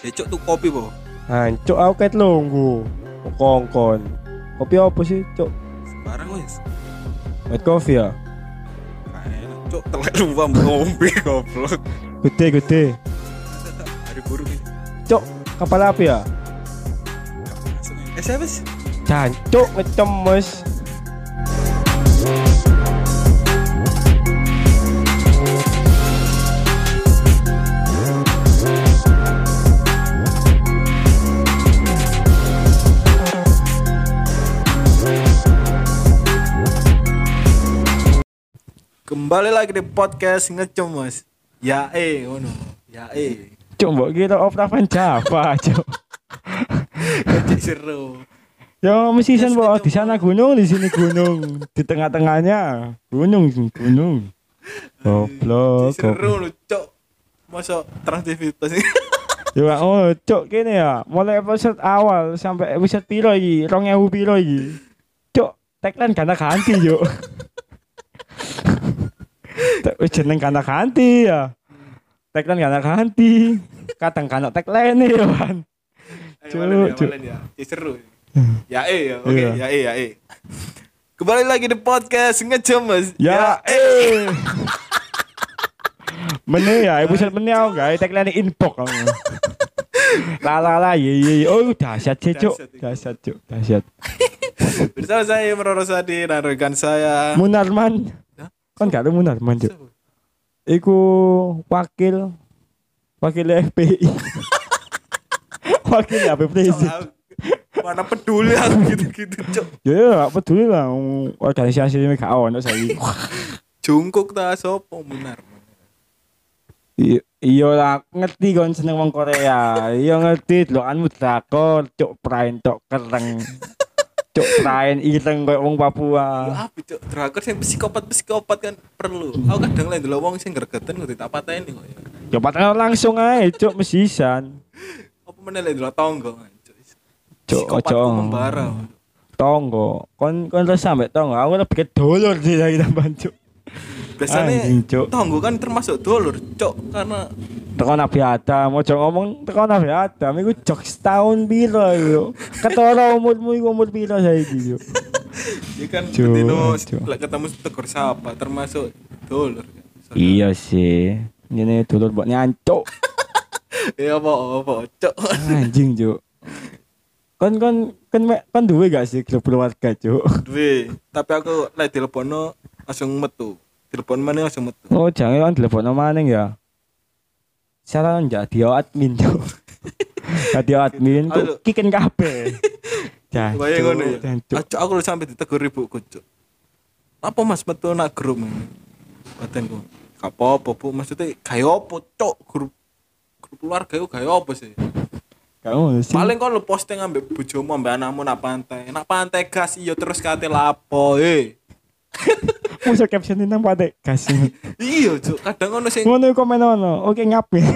Cuk tuh kopi po. Hancuk aku ket lunggu. Kongkon. Kopi apa sih, Cuk? Barang wis. White coffee ya? Kayak cuk telek luwam ngombe goblok. Gede gede. Hari burung ini. Cuk, kapal api ya? Eh siapa sih? Jancuk ngecemes. Kembali lagi di podcast ngecem mas. Ya eh, ngono. Ya eh. Cuk, mbok kira Optavan Java, Cuk. Kecil seru. Ya mesti san bawa di sana gunung, di sini gunung, di tengah-tengahnya gunung, gunung. Goblok. Seru lu cuk. Masa transivitas ini. Ya oh, cuk kene ya. Mulai episode awal sampai episode piro iki? 2000 piro iki? Cuk, tagline kana ganti, Cuk. Wis jeneng kana ganti ya. Tagline kana ganti. Kadang kana tagline ya, Wan. Cuk, ya, cuk. malen ya. Kecil seru. Ya eh ya, oke. Iya. Ya eh, ya eh. Kembali lagi di podcast ngecem mas. Ya eh. Mene ya, episode mene aku gawe tagline inbox kamu. La la la ye ye. Oh, dahsyat Cuk. Dahsyat, Cuk. Dahsyat. Bersama saya Imran Rosadi dan rekan saya. Munarman. Kan gak ada Munarman, Cuk. Iku wakil wakil FPI. wakil apa presiden. Mana peduli aku gitu-gitu cuk. Ya ya gak peduli lah organisasi ini gak ono saiki. Jungkook ta sopo benar. Iya lah ngerti kon seneng wong Korea. Iya ngerti delokanmu drakor, cuk prain tok kereng. Cuk prain ireng koyo wong Papua. apa cuk? Drakor sing psikopat-psikopat kan perlu. Aku kadang lain delok wong sing gregeten kudu tak pateni kok. ya. Ya patah langsung ae cuk mesisan. Apa meneh lain delok tonggo. Psikopatku ojo. membara. Tonggo. Kon kon resah mbek tonggo. Aku lebih ke dolor sih lagi tambahan cuk. Biasanya tonggo kan termasuk dulur, cuk, karena Teko Nabi Adam, ojo ngomong teko Nabi Adam iku jok setahun piro iku. Ketara umurmu iku umur piro saiki yo. dia kan betino lek ketemu tegur sapa termasuk dulur. kan. Iya sih. Ini dulur buat nyancuk. Iya apa apa cuk. Anjing, Cuk. Kon kon kon me- kon duwe gak sih grup keluarga, Cuk? Duwe, tapi aku lek telepono langsung metu. Telepon mana langsung metu. Oh, jangan kon telepon maning ya. Saran jadi admin, Cuk. Jadi admin Aduh. tuh kikin. Jancuk, Bayang ngono ya. aku lu sampai ditegur ibuku, Cuk. Apa Mas metu nak grup ini? Badanku. Gak apa-apa, Bu. Maksudnya kayak apa, Cuk? Grup grup keluarga itu kayak apa sih? Kamu sih. Paling kon lu posting ambek bojomu ambek anakmu nak pantai. Nak pantai gas iya terus kate lapo, eh. Musuh caption nang pate kasih. Iya, Cuk. Kadang ono sing Ngono iku komen ono. Oke ngapain?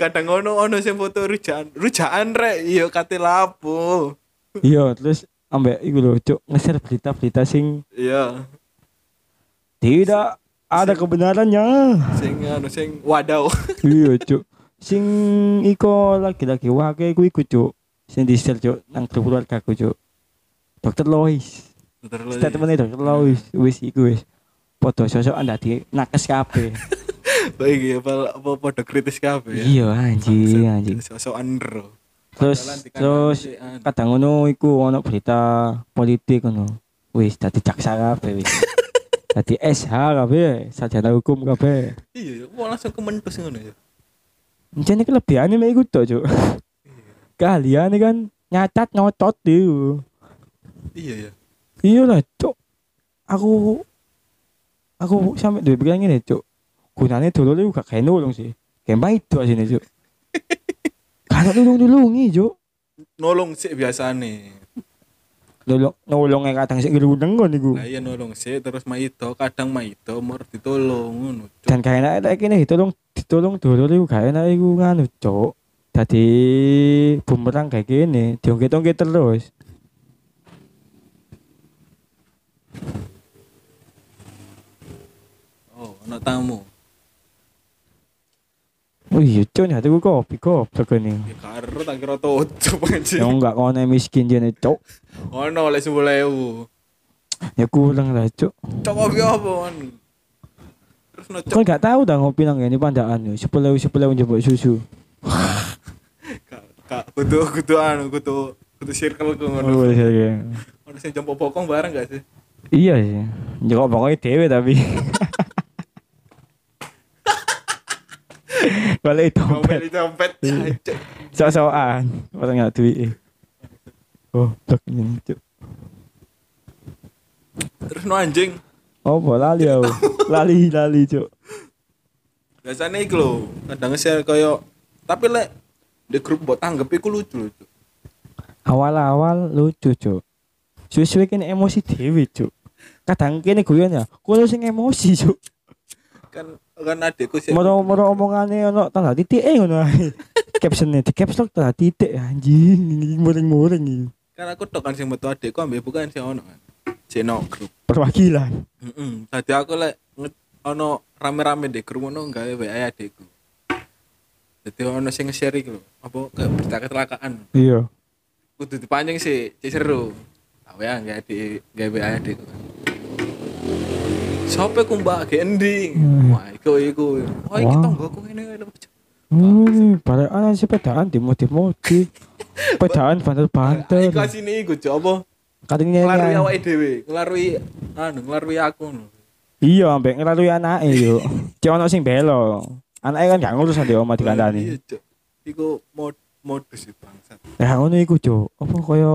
kadang ono ono sing foto rujaan. Rujaan rek, iya kate lapo. Iya, terus ambek iku lho, Cuk, nge-share berita-berita sing Iya. tidak ada kebenarannya. Sing anu sing wadaw. iya, Cuk. Sing iko lagi-lagi wake iku iku, Cuk. Sing di-share, Cuk, nang grup keluarga Cuk. Dokter Lois. Terus Statementnya Dokter Lois, wis iku wis. Podo sosok anda di nakes kabeh. Baik ya, apa apa pada kritis kabeh ya. Iya, anjing, anjing. Sosok andro. Terus tekan terus kadang ngono iku ono berita politik ngono. Wis dadi jaksa kabeh wis. Dadi SH kabeh, sarjana hukum kabeh. Iya, mau langsung kementus ngono ya. Jadi kelebihannya mek iku tok, Cuk. Kalian kan nyacat nyocot itu. Iya ya. Iya lah, Cuk. Aku aku sampe duwe pikiran ngene, Cuk. Gunane dulu itu gak kayak nulung sih. Kayak maido asine, Cuk. Karena nulung-nulungi, Cuk. Nolong sih biasane. Nulung nulunge kadang sik ngeluneng kon iku. Lah iya nolong sih terus maido, kadang maido mur ditolong ngono. Cuk. Dan gak enak lek kene ditolong ditolong dulu iku gak enak iku nganu, Cuk. Dadi bumerang kayak gini, diongket-ongket terus. Oh, ono tamu. Oh iya cuk nih hatiku kopi goblok ini. Ya karo tak kira tutup anjing. Ya enggak kono miskin jene cuk. Ono oleh 10.000. Ya kurang lah cuk. Cok kopi apa kan? Terus no cok Kan gak tahu dah ngopi nang ngene pandaan yo. Sepuluh sepuluh njebok susu. kak kak kudu kudu anu kudu kudu circle ku Oh, ngono. iya, iya. Ono sing jompo pokong bareng gak sih? Iya sih. Ya kok pokoknya dewe tapi. Balik dompet. Ya, Cok. sok-sokan orang nggak duit. Oh, blok ini cuk. Terus no anjing. Oh, lali aku. lali lali cuk. Biasanya iku lho, kadang share koyo tapi lek di grup mbok tanggep iku lucu lucu. Awal-awal lucu cuk. Suwe-suwe kene emosi dewe cuk. Kadang kene guyon ya, kulo sing emosi cuk. Kan kan adekku sih. Moro-moro omongane ono tanda titik eh ngono ae. Captionnya di caps lock tanda titik anjing muring-muring iki. Kan aku tok kan sing metu adekku ambek bukan sing ono kan. Jeno grup. Perwakilan. Heeh. Tadi aku lek ono rame-rame di grup ngono gawe WA adekku. Jadi ono sing nge-share iku apa kayak berita kecelakaan. Iya. Kudu dipanjang sih, seru. Ya nggak di gawe WA adekku kan. Sopo ku mbak gendi? Hmm. Wah, iku iku. Wah, iki tonggoku ngene lho. Hmm, pada ana sepedaan di modi-modi. Sepedaan banter-banter. Iku asine iku cok apa? Katanya Nglarui awake dhewe, nglarui anu, nglarui aku. Iya, ambek ngelalui anake yo. Cek ono sing belo. Anake kan gak ngurus ande omah Iya, dikandani. Cok. Iku mod modus itu bangsat. Ya ngono iku, Cuk. Apa kaya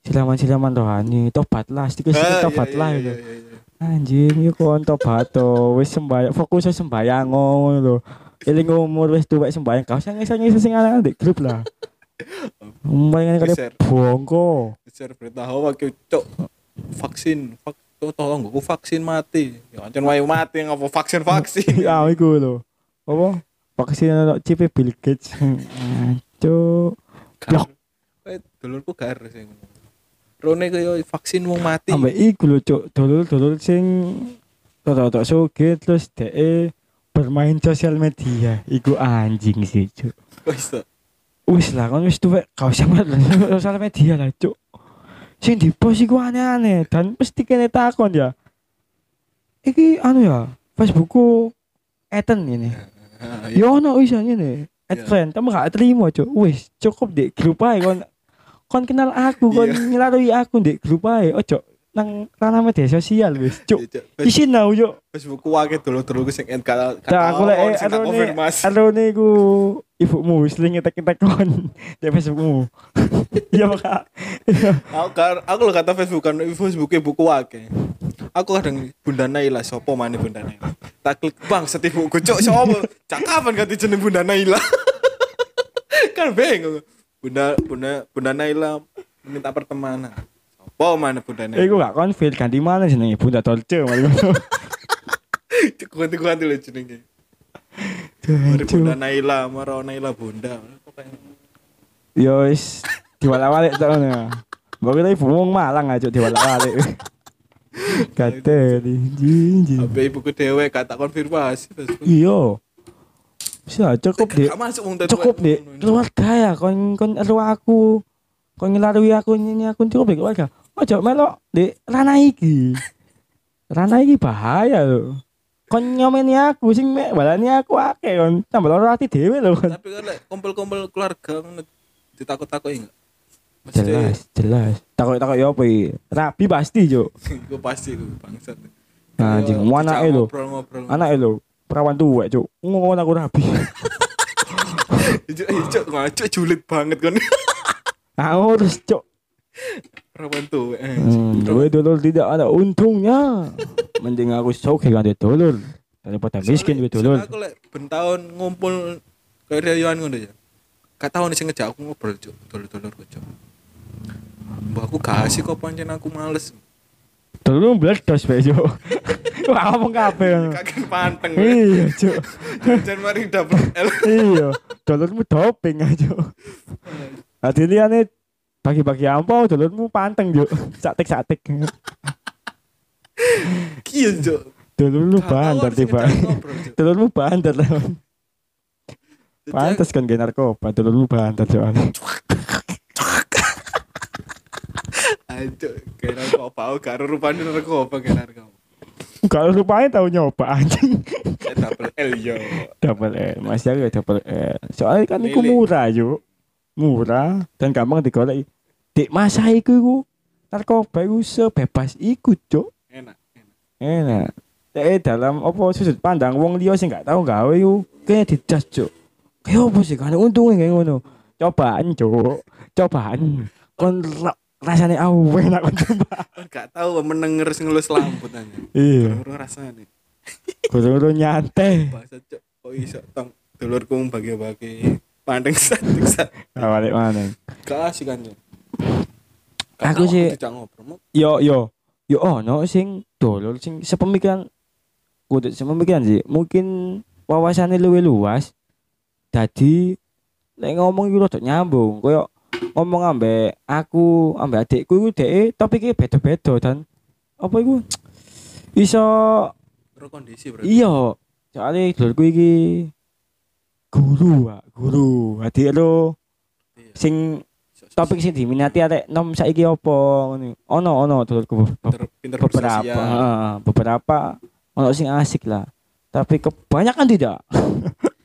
silaman-silaman rohani, tobat lah, sedikit Ah, tobat iya, lah iya, gitu. iya, iya. Anjing, iku kon tobat to, wis sembayang, fokus sembayang ngono lho. Eling umur wis tuwek sembayang, kau sing sing sing anak di grup lah. Umbayang kali bongko. Share berita hawa ki cok vaksin, vak to- tolong gue vaksin mati. Ya ancen wae mati ngapa vaksin vaksin. Ya iku lho. Apa? Vaksin ono chip Bill Gates. Cuk. Blok. Kayak dulurku gak harus sing ngono. Rone kaya vaksin wong mati. Ambek iku lho, Cuk. Dulur-dulur sing tok-tok sugih terus dhek bermain sosial media. Iku anjing sih, Cuk. Kok iso? Wis lah, kan wis tuwek gak usah main sosial media lah, Cuk. Sing di post iku aneh-aneh dan mesti kene takon ya. Iki anu ya, Facebookku Eten ini. Ah, iya. Ya ono wis ngene. Add Iya. friend, kamu gak terima, Cuk. Wis, cukup di grup ae kon kon kenal aku, kon Iya. ngelarui aku di grup ae. Ojo nang ranah media sosial wis, Cuk. Isin now, Cuk. Facebook ku akeh dulur-dulurku sing en kata Tak aku lek sing arone arone iku ibumu wis ling ngetek-ngetek kon di Facebookmu. Iya, Pak. Aku kan aku lho kata Facebook kan Facebook buku akeh. Aku kadang Bunda Naila sapa maneh Bunda Naila. Tak klik bang setiap buku cok sapa? Cak kapan ganti jeneng Bunda Naila? kan bingung. Bunda Bunda Bunda Naila minta pertemanan. Sapa maneh Bunda Naila? Iku gak konfir ganti mana jenenge Bunda Dolce ngono. ganti-ganti lho jenenge. Mari Bunda Naila, maro Naila Bunda. Pokoknya Yo wis diwalak-walik tok ngono. Mbok ibu wong Malang aja diwalak-walik. Kate jinjing. Sampai ibuku dhewe kata konfirmasi Facebook. Iya. Bisa cukup deh. Cukup deh. Keluarga ya kon kon elu aku. Kon ngelarui aku nyanyi aku cukup deh keluarga. Ojo melok di ranah iki. Ranah iki bahaya lho. Kon nyomeni aku sing mek balani aku akeh kon tambah loro ati dhewe lho. kon. Tapi kan kumpul-kumpul keluarga ngono ditakut-takuti enggak? Jelas, jelas. Takut-takut ya apa iki? Rabi pasti. Iku pasti iku bangsat. Nah, anjing, anake lho. Ngobrol-ngobrol. Anake lho, perawan tuwek, Cuk. Ngomong aku rabi. Ijo ijo ngaco julid banget kan. Aku terus, Cuk. Perawan tuh. eh. Hmm, gue dulur tidak ada untungnya. Mending aku soke ganti dulur daripada miskin gue dulur. Aku lek ben tahun ngumpul rayuan ngono ya. Gak tau nih ngejak aku ngobrol cuk, dulur-dulur cuk. Mbak aku gak asik kok pancen aku males. Dulur meledos bae, Cuk. Wah, ngomong kabeh. Kaget panteng. Iya, Cuk. Jan mari double L. Iya, dulurmu doping aja. Adi liyane bagi-bagi ampo dulurmu panteng, Cuk. Satik-satik. Kian cuk. Dulurmu tau bandar tiba. Dulurmu bandar lah. Pantes kan gak narkoba dulu lu bantat soalnya. Aduh, narkoba, oh, gak rupanya narkoba kayak narkoba. Kalau rupanya tahu nyoba anjing. Eh, double L yo. double L, masih ada double L. Soalnya kan itu murah yuk. Murah dan gampang digolek. Dek masa iku iku narkoba iku sebebas iku, Cuk. Enak, enak. Enak. Eh dalam apa sudut pandang wong liya sing gak tau gawe iku kayak dijas, Cuk. Kayak apa sih kan untungnya kayak ngono. Cobaan, Cuk. Cobaan. Kon ra- rasane awe enak. Kan gak tahu meneng ngeres ngelus lambut aja. Iya. Baru rasanya. Kudu nyantai. Bahasa cok, kok iso tong dulurku bagi-bagi pandeng satu satu. Balik mana? Gak asik kan. Aku sih- Yo yo yo ono sing dulur sing sepemikiran kudu sepemikiran sih. Mungkin wawasannya luwih luas. Dadi lek ngomong iku rada nyambung. Koyo ngomong ambek aku, ambek adikku iku dhek topiknya beda-beda dan. Apa iku? Iso kondisi bro. iya soalnya dulurku iki guru Pak. guru. Adik lo Iya. sing topik sing diminati arek nom saiki apa ngono. Ono ono dulurku beberapa. beberapa. Ono sing asik lah. Tapi kebanyakan tidak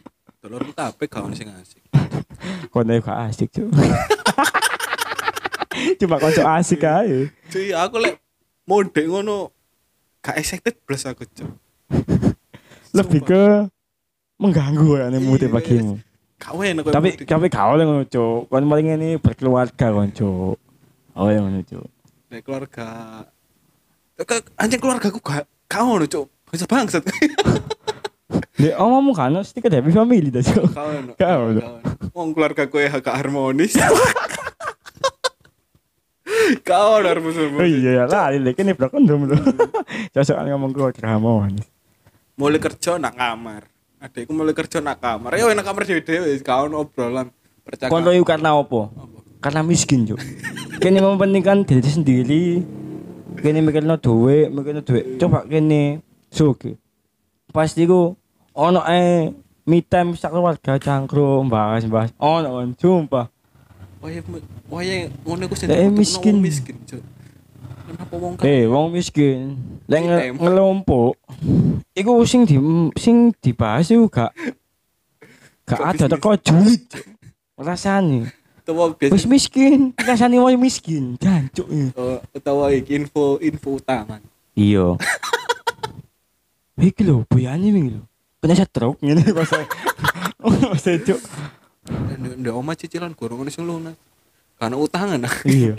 Dulurku kabeh gak ono sing asik. kono gak asik cuy cuma konco asik aja Cuy, aku lek mode ngono gak excited plus aku cok. lebih ke mengganggu ya nih mood Iya, bagimu. Kau enak tapi tapi kau yang ngono cuk. Kon paling ini berkeluarga kon cuk. Oh yang ngono cuk. Nek keluarga Ke- anjing keluarga aku gak kau ngono cok. Bisa bangsat. Di omongmu kan stiker happy family dah cuk Kau ono. Kau ono. Wong keluarga kowe gak harmonis. Kau ono harmonis. oh iya ya lah ini kene bro kondom lho cocok ngomong keluarga harmonis mulai kerja nak kamar adekku mulai kerja nak kamar ya nak kamar dewe kau obrolan percakapan Kono iku karena apa? Karena miskin, Cuk. kene mementingkan diri sendiri. Kene mikirno duit, mikirno duit. Coba kene suge. Pasti ku ono ae me time sak keluarga cangkruk bahas-bahas. Ono kan, sumpah. wah wah ngono ku Lek dibutuhno miskin. miskin Cuk. kenapa wong kaya Eh, wong miskin. Lek ngelompok iku sing di sing dibahas iku gak gak ada teko julid. Rasane. utawa Wis biasa miskin, rasane wong miskin. Jancuk. ya. utawa iki info info utama Iya. Iki lho, buyane wingi lho. Kena setruk ngene masa. Masa cuk. ndek oma cicilan gorong sing lunas karena utangan Iya.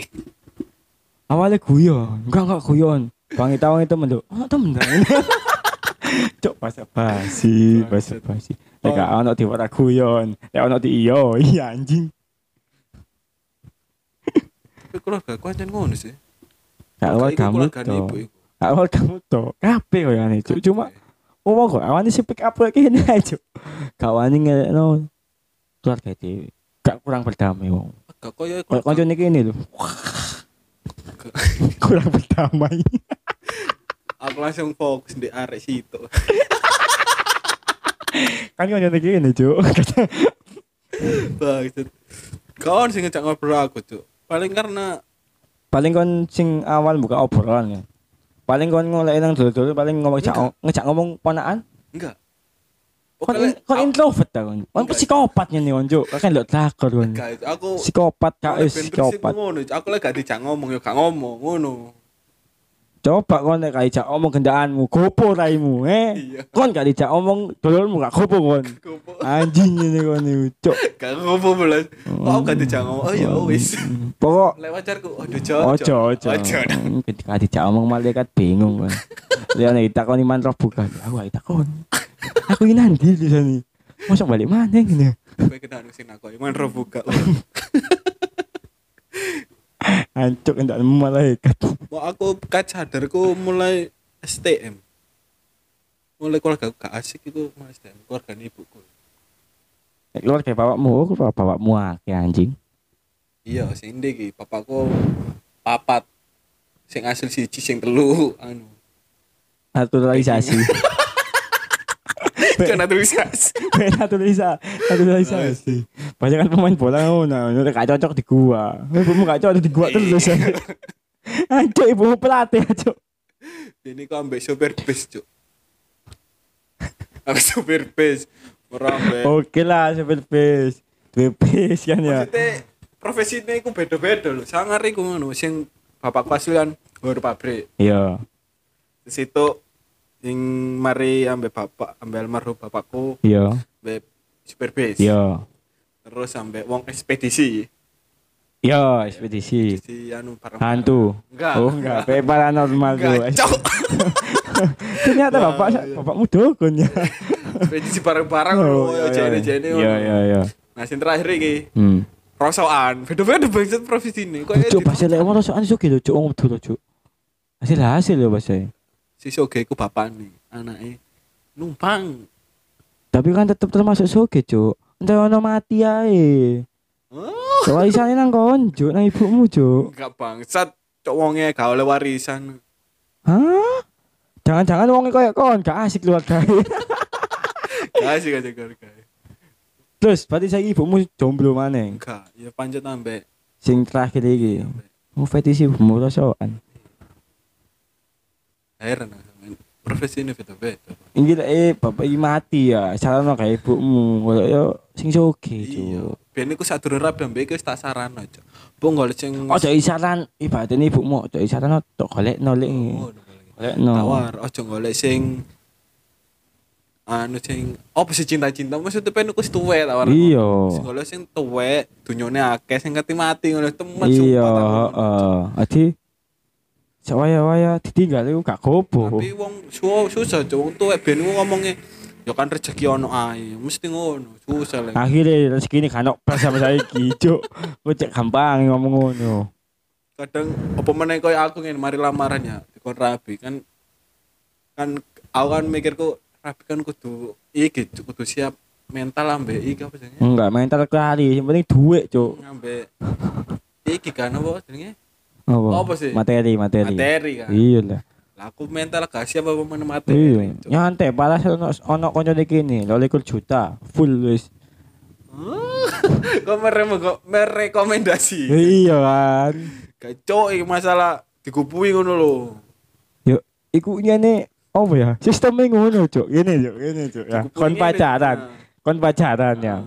Awalnya guyon, enggak enggak guyon. Wangi tawang itu menduk. Oh, temen dah. Cuk basa basi, basa basi. Lek gak ono di ora guyon, lek ono di iyo, iya anjing. keluarga aku aja ngono sih Gak awal kamu to. Awal kamu to. Kabeh koyo ngene cuk. Cuma ngomong kok awalnya sih pick up lagi ini aja. Gak wani ngelekno keluarga dhewe. Gak kurang berdamai wong. gak koyo Kalau kancane kene lho. kurang berdamai. aku langsung fokus di arek situ kan kancane kene, Cuk. Bangsat. Kawan sing ngejak ngobrol aku, Cuk. Paling karena paling kon sing awal buka obrolan ya. Paling kon ngolek nang dulu-dulu paling ngomong ngejak ngejak ngomong ponakan. enggak. Kon in- kon introvert ta kon. Kon psikopat ngene kon, Cuk. Kan lho takor kon. aku Psikopat kak wis psikopat. aku lagi gak dijak ngomong ya gak ngomong ngono. Coba kon nek dijak omong gendaanmu, gopo raimu, eh. Iya. Kon gak dijak omong dulurmu gak gopo kon. Anjing ngene kon iku, Cuk. Gak ngopo belas. Aku gak dijak ngomong? Oh ya wis. Pokok Lewat pacarku, aduh Cuk. ojo ojo. Ojo. Ketika dijak omong malaikat bingung kan. Dia nek ditakoni man roh bukan. Aku gak takon. Aku ini nanti di sini. Masuk balik mana ini? Kowe kena sing aku, man roh buka. Hancur enggak malaikat. Mau aku kat sadarku mulai STM. Mulai keluarga aku gak asik itu mulai STM, keluarga ibuku. Nek keluar kayak bapakmu, aku bapak bapakmu akeh anjing. Iya, sing ndi iki, bapakku papat. Sing asli siji sing telu anu. Naturalisasi. Kan naturalisasi. Ben naturalisasi. Naturalisasi. Banyak kan pemain bola ngono, udah gak cocok di gua. Ibumu gak cocok di gua terus. Ancok ibumu pelatih, Cuk. Ini kok ambek sopir bis, Cuk. Ambek sopir bis. Ora ambek. Oke lah, sopir bis. Dua bis kan ya. Maksudnya profesi ini ku beda-beda lho. Sangar iku ngono sing bapak pas kan pabrik. Iya. Di situ sing mari ambek bapak, ambek almarhum bapakku, Iya. ambek supir bis. Iya. Terus ambek wong ekspedisi. Iya, ekspedisi. Si anu Hantu. Enggak. Oh, enggak. Kayak paranormal tuh. Enggak, cok. Ternyata Wah, bapak iya. bapakmu dukun ya. ekspedisi barang-barang lho, iya, jene-jene Iya, iya, iya. Nah, sing terakhir iki Hmm. rosokan. Beda-beda banget profesi ini. Kok Cuk, pas lek ono sokan iso gitu, cuk wong wedul cuk. Hasil hasil ya pas si soge iku bapakne, anake numpang. Tapi kan tetep termasuk soge, cuk. Entah ono mati ae. Oh, Cuk warisane nang kon, cuk, nang ibumu, cuk. enggak bangsat. Cok wonge gak oleh warisan. Hah? Jangan-jangan wongnya kayak kon, gak asik keluarga. Gak sih gak keluarga. Terus, berarti saya ibumu jomblo maneng. Enggak, ya panjat ambek Sing terakhir iki. Mau fetisi ibumu rasokan. heran aku ini. profesi ini beda-beda. Ini eh bapak iki mati ya, sarana kayak ibumu. Kalau yo sing soge, Iya. iku sadurunge rabi ambek iku wis tak sarana, Cok. Bu golek sing Ojo isaran, ibaratnya ibumu, ojo isaran tok golek nolek. Oh, Golek no. tawar ojo golek sing anu sing apa sih cinta-cinta maksudnya pen iku wis tuwek tawar. Iya. Sing golek sing dunyane akeh sing ngerti mati ngono temen Iya, tak heeh. Adi Sawaya-waya ditinggal iku gak gopo. Tapi wong su susah wong tuwek ben ngomongnya ya kan rezeki ono ae, mesti ngono. Susah lah. Akhirnya rezeki ini kanok pas sama saya. Kok cek gampang ngomong ngono. Kadang apa meneh koyo aku ngene mari lamaran ya dikon rabi kan kan aku kan mikirku rabi kan kudu iki kudu siap mental ambek iki apa jenenge? Enggak mental kali, yang penting duit, cuk. Ambek iki kan apa jenenge? Apa? Apa sih? Materi, materi. Materi kan. Iya lah. Lah aku mental gak siap apa meneh materi. Iya. Cuk. Nyantai, palas ono ono koncone kene, 12 juta full wis. Kok merem kok merekomendasi. Iya kan. Kacau iki masalah digupui ngono lho. Yo, iku nyene apa ya? Sistemnya ngono, cuk. Ngene, cuk. Ngene, cuk. Ya, kon pacaran. Kon pacaran ya.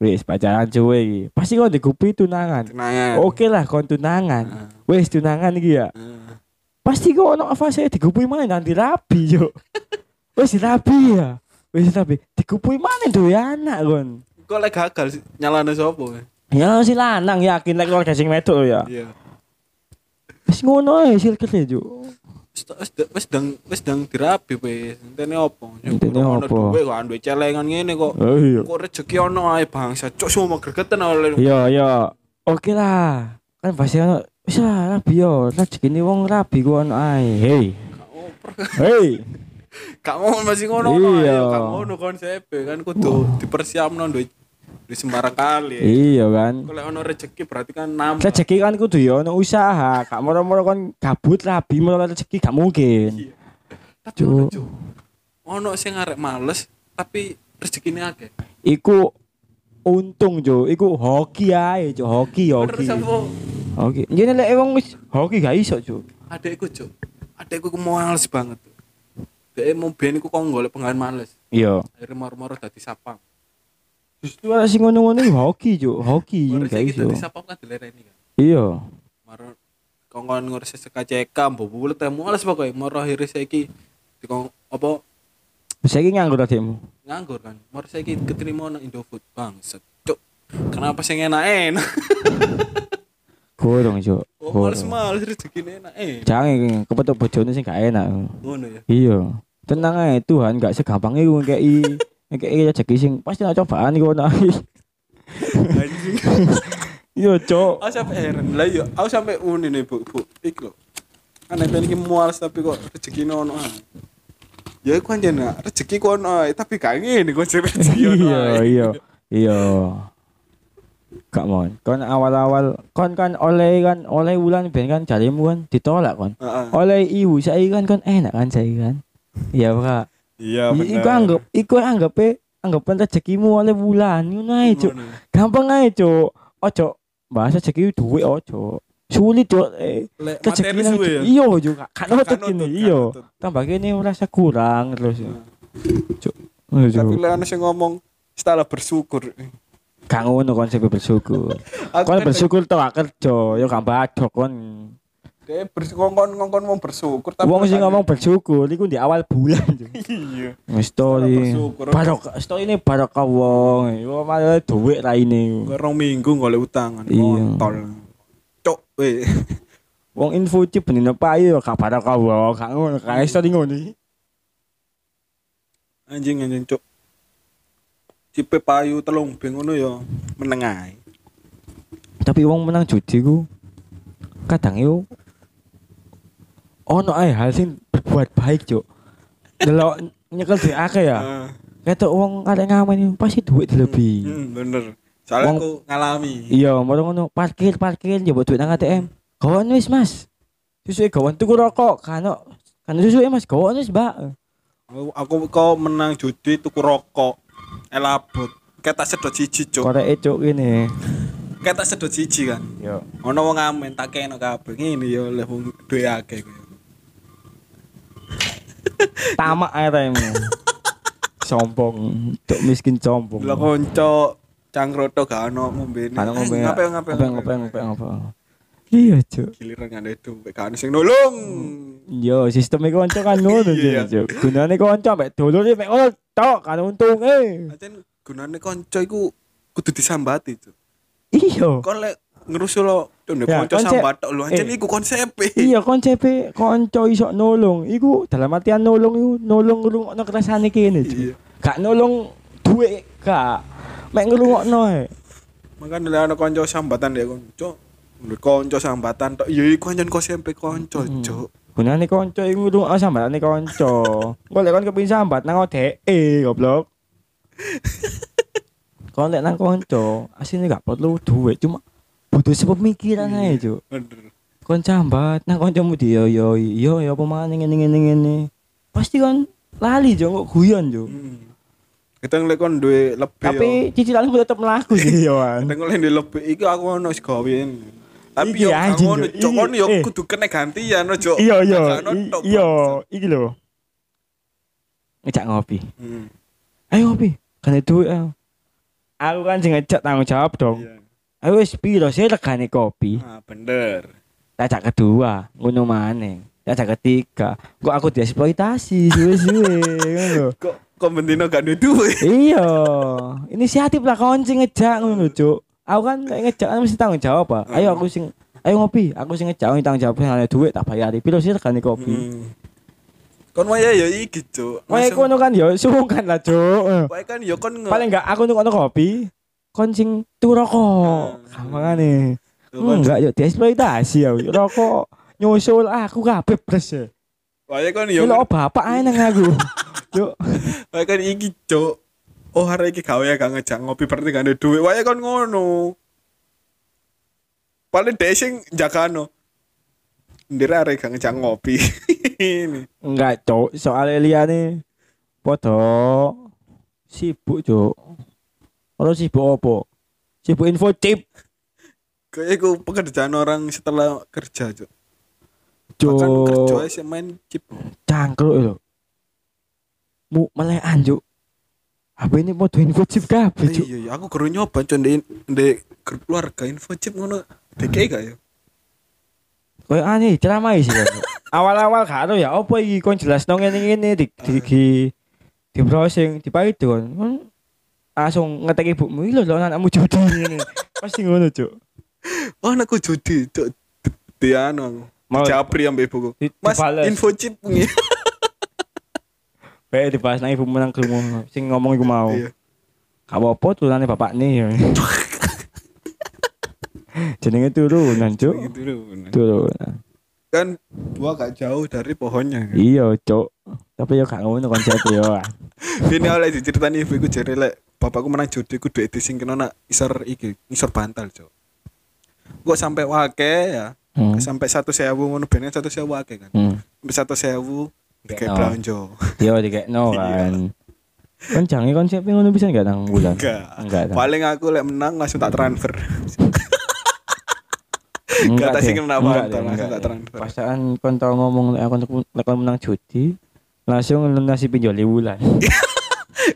Wis pacaran iki. Pasti kon digupi tunangan. Tenangan. Oke lah kon tunangan. Ah. Wis tunangan iki ya. Ah. Pasti kok ono fase digupui mana nanti rapi yo. Wis rapi ya. Wis rapi. Digupui mana duwe anak kon. Kok lek gagal nyalane sapa? Ya si lanang yakin lek keluarga sing wedok ya. Iya. Wis ngono ae circle yo. Wis dang wis dang dirabi wis. Entene opo? Entene opo? duwe kok duwe celengan ngene kok. Oh iya. Kok rezeki ono ae bangsa. Cuk semua gregeten oleh. Iya iya. Oke lah. Kan pasti ono wis lah rabi yo. Rezekine wong rabi ku ono ae. Hei. Hei. Ngono masih ngono ono Iya. Gak ngono konsep kan kudu dipersiapno duwe di sembarang kali. Iya kan. Kalau ono rezeki berarti kan nambah. Rezeki kan kudu yo ono usaha. Gak moro-moro kon gabut rabi moro rezeki gak mungkin. Tapi Cuk. ono. Ono sing arek males tapi rezekine akeh. Iku untung jo, iku hoki ae jo, hoki hoki. Hoki. Jadi lek wong wis hoki gak iso jo. Adekku cuk. Adekku ku males banget. Dek mau ben iku kok golek penggawean males. Iya. Akhirnya moro-moro dadi sapang. Justru ada sing ngono-ngono hoki jo, hoki saiki iso. dadi sapang kan dilereni kan. Iya. Maro kongkon ngurus SKCK mbok bulet teh males pokoke moro akhirnya saiki dikon apa Saiki nganggur adekmu. nganggur kan. Moro saiki keterima nang Indofood. Bangsat. Cuk. Kenapa sing enak-enak? Gorong jo. Oh, Gorong. males-males rezekine enak eh. Jangan kepetuk bojone sing gak enak. Ngono ya. Iya. Tenang aja Tuhan gak segampang itu ngekei ngekei rezeki sing pasti nak cobaan iku ono ae. Anjing. Iya, Cok. Aku sampai heran lah iya, aku sampai uni nih bu, bu, iku. Kan pengen iki muals tapi kok rezeki ono ae. Ya iku anjen rezeki ku ono tapi gak ngene konsep rezeki ono Iya, iya. Iya. Kak mon, kon awal-awal kon kan oleh kan oleh bulan ben kan jarimu kan ditolak kon. Heeh. Oleh ibu saya kan kon enak kan saya kan. Iya, Kak. Iya Iku anggap iku anggap anggapan rezekimu oleh bulan ngono ae cuk. Gampang ae cuk. Ojo bahasa rezeki duit ojo sulit cuk. Eh, rezeki nang ya. iya juga kan Kan nutut kan iya. tambah kene merasa kurang terus cuk. Ngono, Cuk. Tapi lek ana sing ngomong setelah bersyukur. gak ngono konsep bersyukur. Aku kon kan bersyukur tau kerja. Yo gak badok kon Dia bersyukur ngongkon mau bersyukur tapi Wong sing ngomong bersyukur iku di awal bulan iya. story barokah story ini barokah wong yo malah duit raine Rong minggu golek utangan Iya. kontol. Cuk, weh. wong info chip benine payu yo gak barokah wong gak ngono gak story ngono. Anjing anjing cuk. Cipe payu telung beng ngono ya meneng ae. tapi wong menang judi ku kadang yo ono ae hal sing berbuat baik cuk delok nyekel di akeh ya Heeh. ketok wong kadang ngamen yo, pasti duit lebih Hmm, bener. Soalnya Wong- aku ngalami. iya mau ngono parkir parkir njebot duit nang ATM kawan wis mas susu kawan tuku rokok kan kan susu mas kawan wis mbak Aku, aku kok menang judi tuku rokok. Elabot. Kayak tak sedot siji cuk. korek cuk ini Kayak tak sedot siji kan. yo Ono wong ngamen tak kena kabeh. Ngene ya oleh wong duwe akeh. Tamak ae raimu sombong cuk miskin sombong Lah konco cangkroto gak ono ngombene. Kan ngombe ngape ngape ngape ngape ngape. Iya, Cuk. Giliran ngene duwe gak ono sing nolong. Yo, sistem iku kanca kan ngono, Iya. Cuk. Gunane kanca mek dulur mek ngono tok kan untunge. Ancen gunane konco iku kudu disambati tuh. Iya. Kon lek ngerusul Ya, konco konsep- sambat tok lho ancen eh. iku konsepe. Iya konsepe kanca iso nolong. Iku dalam artian nolong iku nolong ngrungokno keresane kene. Iya. Gak nolong duwe gak. Mek ngrungokno ae. Makane lek ana konco sambatan ya konco. Lho konco sambatan tok ya iku ancen konsepe konco, Hmm. Cuk. Gunane kanca iku ngrungokno sambatane kanca. Engko lek kon kepin sambat nang ODE goblok. Kon lek nang kanca, asine gak perlu duit, cuma butuh sepemikiran ae, Cuk. Bener. Kon sambat nang kancamu di yo yo yo yo apa maneh ngene ngene ngene. Pasti kon lali jo kok guyon jo. Hmm. Kadang lek kon duwe lebih Tapi cicilanku tetep mlaku sih yo. Wan. kadang lek duwe lebih iki aku ono gawe. Tapi yo gak anjing, ngono, Cuk. Cuk. Iki, Kon yo eh. kudu kena gantian ojo. Iya iya ono iya iki lho. Ngejak ngopi. Hmm. Ayo ngopi. Kan itu Aku kan sing ngejak tanggung jawab dong. Iya. Ayo wis piro sih regane kopi? Ah, bener. Tajak kedua, ngono maneh. Tajak ketiga, kok aku dieksploitasi suwe-suwe ngono. Kok kok bendino gak duwe duit. Iya, inisiatif lah kawan sing ngejak ngono, Cuk. Aku kan ngejak kan mesti tanggung jawab, Pak. Ayo aku sing ayo ngopi, aku sing ngejak tanggung jawab ada duit tak bayari. Piro sih regane kopi? Hmm. Kon waya ya iki, Cuk. Wae kono kan ya sungkan lah, Cuk. Wae kan ya kon Paling enggak aku nukokno kopi, kon sing tuku rokok. Gampangane. Ya kon- Enggak yo dieksploitasi ya. Rokok nyusul aku kabeh bres ya. Wae kan ya Yo bapak ae nang aku. Yuk. wae kan iki, Cuk. Oh, hari iki gawe gak ngejak ngopi berarti gak ada duit. Wae kan ngono. Paling deh sing jagano. Ndira arek gak ngejak ngopi. Ini. Enggak, Cuk. Soale liyane padha sibuk, Cuk. Ora sibuk apa? Sibuk info chip, Kayak iku pekerjaan orang setelah kerja, Cuk. Bahkan kerja Cuk. sih main chip. Cangkruk lho. Mu melekan, Cuk. HP ini mau info chip kabeh, Cuk. Iya, iya, aku guru nyoba Cuk ndek grup keluarga info chip ngono. DKI gak ya? Kayak aneh, ceramah sih kan. Awal-awal gak ya apa iki kon jelasno ngene-ngene di di di, di browsing, di itu kan. Langsung ngetek ibumu lho lho anakmu judi ngene. Pasti ngono, Cuk. Oh, anakku judi, Cuk. Di anu aku. Mau Japri ambek ibuku. di- Mas, info chip ngi. Baik dibahas nang ibumu nang krungu sing ngomong iku mau. Iya. Gak apa-apa bapak nih. Jenenge turunan, Cuk. Turunan. Kan buah gak jauh dari pohonnya kan. Iya, Cuk. Tapi yo gak ngono konsepnya yo. Ini oleh diceritani ibu iku jare lek bapakku menang judi ku duit disingkirno nak isor iki, isor bantal, Cuk. Kok sampai wake ya. Hmm. Sampai satu sewu ngono ben satu sewu wake kan. Hmm. Sampai satu sewu kayak Gekno. belanja. Yo dikekno Iya. kan. Kan jange konsepnya ngono bisa enggak nang bulan? Enggak. Enggak. Paling aku lek menang langsung tak transfer. Enggak tak sing kenapa, Enggak tak enggak transfer. Pasaan kon tau ngomong lek aku menang judi langsung lunasi pinjol bulan.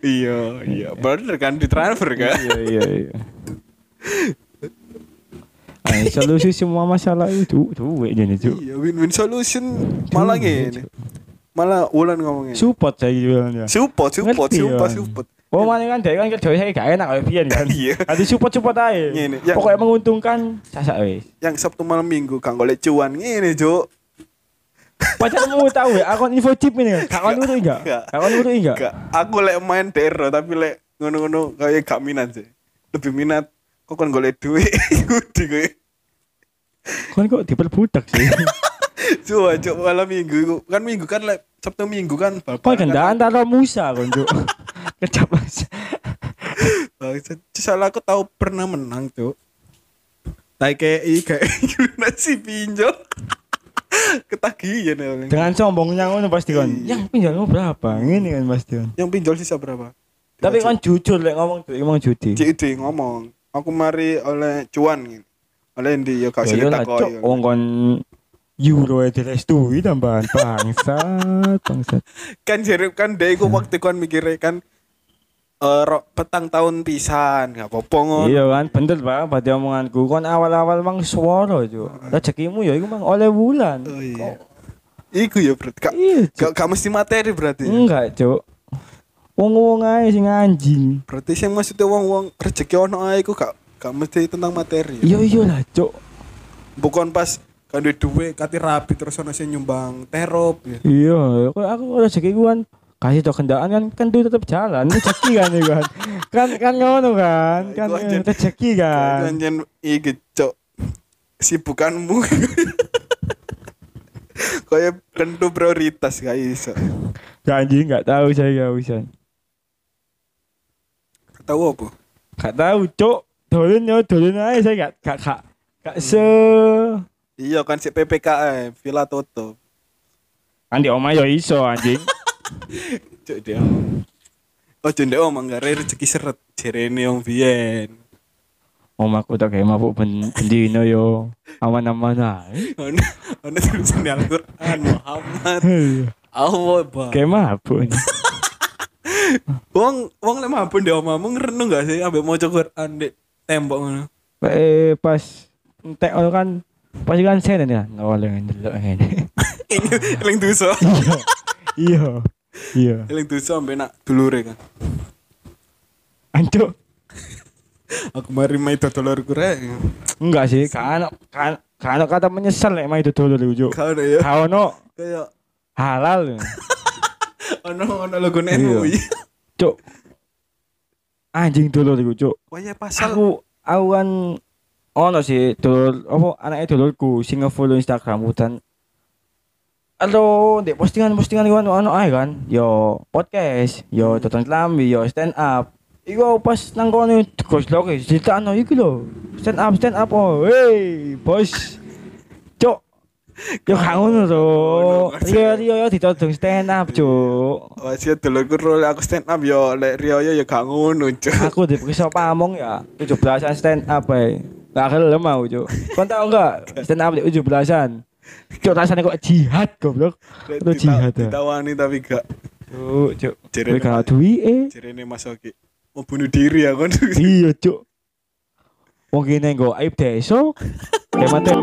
iya, iya. Bener kan ditransfer kan? Iya iya iya. Ay, solusi semua masalah itu duit jadi cuk. Iya, win-win solution malah. Cuk. Malah ulan ngomongnya. Support saya jualannya. Support, support, support, ya. support. Oh mana kan dia kan kerja saya gak enak kayak pian kan. Iya. Nanti support support aja. Ngene, ya. Pokoknya menguntungkan sasak wes. Yang Sabtu malam Minggu kang golek cuan ngene, Cuk. Pacarmu tahu ya akun info chip ini kan. Kakak nurut enggak? Kakak nurut enggak? Gak, aku lek main dero tapi lek ngono-ngono kayak gak minat sih. Lebih minat kok kan golek duit di kowe. Kan kok diperbudak sih. Coba coba malam minggu kan minggu kan lek Sabtu minggu kan Kok bapak gendaan antara Musa kon cuk. Kecap Mas. Salah aku tahu pernah menang tuh. Tai kayak i kayak nasi pinjol. Ketagihan ya. Dengan sombongnya ngono pasti kon. Yang pinjolmu berapa? Ngene kan pasti kon. Yang pinjol sisa berapa? Tapi kan jujur lek ngomong ngomong judi. Cik ngomong. Aku mari oleh cuan gitu. Oleh ndi ya gak Ya ditakoni. Cuk. Wong kon Euro ya direstui tambahan bangsat, bangsat. Kan jere kan dek iku waktu kan mikirnya kan ro- petang tahun pisan gak apa-apa ngono. Iya kan, bener Pak, pada omonganku. Kon awal-awal mang suara Cuk. Rezekimu ya iku mang oleh bulan. Oh iya. Iku ya berarti gak, Iya, gak, gak mesti materi berarti. Enggak, Cuk. Wong-wong ae sing anjing. Berarti sing maksudnya wong-wong rezeki ono ae iku gak gak mesti tentang materi. Iya iya lah, Cuk. bukan pas kan duit duit kati rapi terus ono sing nyumbang terop ya. Iya, kok aku rezeki ku kan kasih tau kendaan kan kan duit tetap jalan rezeki kan itu kan kan kan ngono kan kan rezeki kan Jangan iki cok sibukanmu. Kayak kentu prioritas gak iso. gak anjing gak tahu saya gak bisa Tahu apa? gak tahu cok dolen yo dolen aja saya gak gak gak gak se Iya kan si PPKM Villa tutup. kan di omah yo iso anjing Cok dia. Oh jende omong gak rezeki seret jerene wong biyen. omahku tak kayak mabuk ben bendino yo aman-aman ae Ono ono tulisan Al-Qur'an Muhammad. Allah ba. kayak mabuk. Wong wong lek mabuk di omahmu ngerenung gak sih ambek maca Qur'an di tembok ngono. eh pas entek kan pasti kan saya nih nggak boleh ndelok ngene Ini eling dosa. iya iya. Eling dosa ambek nak dulure kan. Ancuk Aku mari main dodol rek. enggak sih. Kan kan kan kata menyesal lek main dulu lucu Kau ya kau no kayak halal. Ono ono logo Iya. NMUI. cuk. Anjing dulu lucu Waya pasal. Aku aku kan ono sih dulur apa anaknya dulurku sing nge-follow Instagram dan Halo, di postingan-postingan iku ono ae kan. Yo podcast, yo tonton kelambi, yo stand up. Iku pas nang kono goslok e critakno iki lho. Stand up, stand up. Oh, hey, bos. Cuk. Yo gak ngono to. Iya, iya, yo ditodong stand up, cuk. Wah, sih dulurku role aku stand up yo lek Rio yo yo gak ngono, Cuk. Aku diperiksa pamong ya, 17-an stand up ae. Gak gelem mau, cuk. Kon tau enggak stand up di 17-an? Cuk, rasanya kok jihad goblok. Itu jihad ya. Ditawani tapi gak Cuk, cuk. Jerene gak duwi eh. jerene Mas Oki. Mau bunuh diri ya kon. Iya, cuk. Wong kene nggo aib desa. Kayak mate.